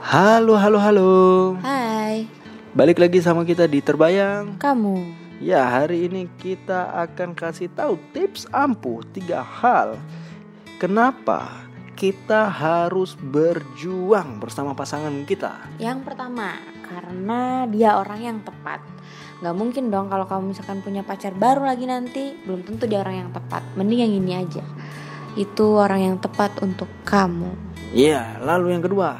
Halo, halo, halo. Hai, Balik lagi sama kita di Terbayang. kamu. Ya, hari ini kita akan kasih tahu tips ampuh tiga hal. Kenapa kita harus berjuang bersama pasangan kita? Yang pertama, karena dia orang yang tepat. Gak mungkin dong kalau kamu misalkan punya pacar baru lagi nanti, belum tentu dia orang yang tepat. Mending yang ini aja. Itu orang yang tepat untuk kamu. Ya, lalu yang kedua,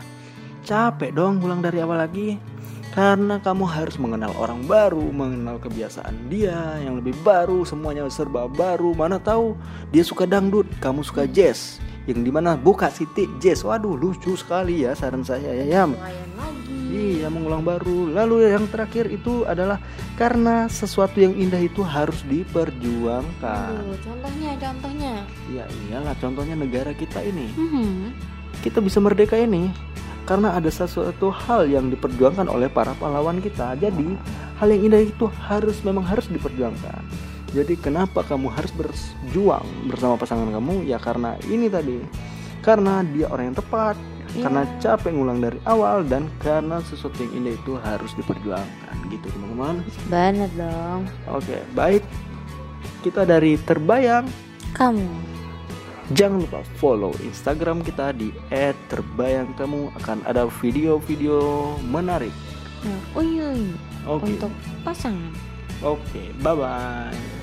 capek dong pulang dari awal lagi. Karena kamu harus mengenal orang baru, mengenal kebiasaan dia yang lebih baru, semuanya serba baru. Mana tahu dia suka dangdut, kamu suka jazz. Yang di mana buka Siti jazz. Waduh, lucu sekali ya saran saya ya. ya. Lagi. Iya, mengulang baru. Lalu yang terakhir itu adalah karena sesuatu yang indah itu harus diperjuangkan. Aduh, contohnya, contohnya. Ya iyalah, contohnya negara kita ini. Hmm, kita bisa merdeka ini karena ada sesuatu hal yang diperjuangkan oleh para pahlawan kita. Jadi hal yang indah itu harus memang harus diperjuangkan. Jadi kenapa kamu harus berjuang bersama pasangan kamu? Ya karena ini tadi. Karena dia orang yang tepat, Iya. karena capek ngulang dari awal dan karena sesuatu yang indah itu harus diperjuangkan gitu teman-teman. bener dong. Oke, baik. Kita dari Terbayang Kamu. Jangan lupa follow Instagram kita di @terbayang kamu akan ada video-video menarik. Nah, uyuy. Oke. Untuk pasangan. Oke, bye bye.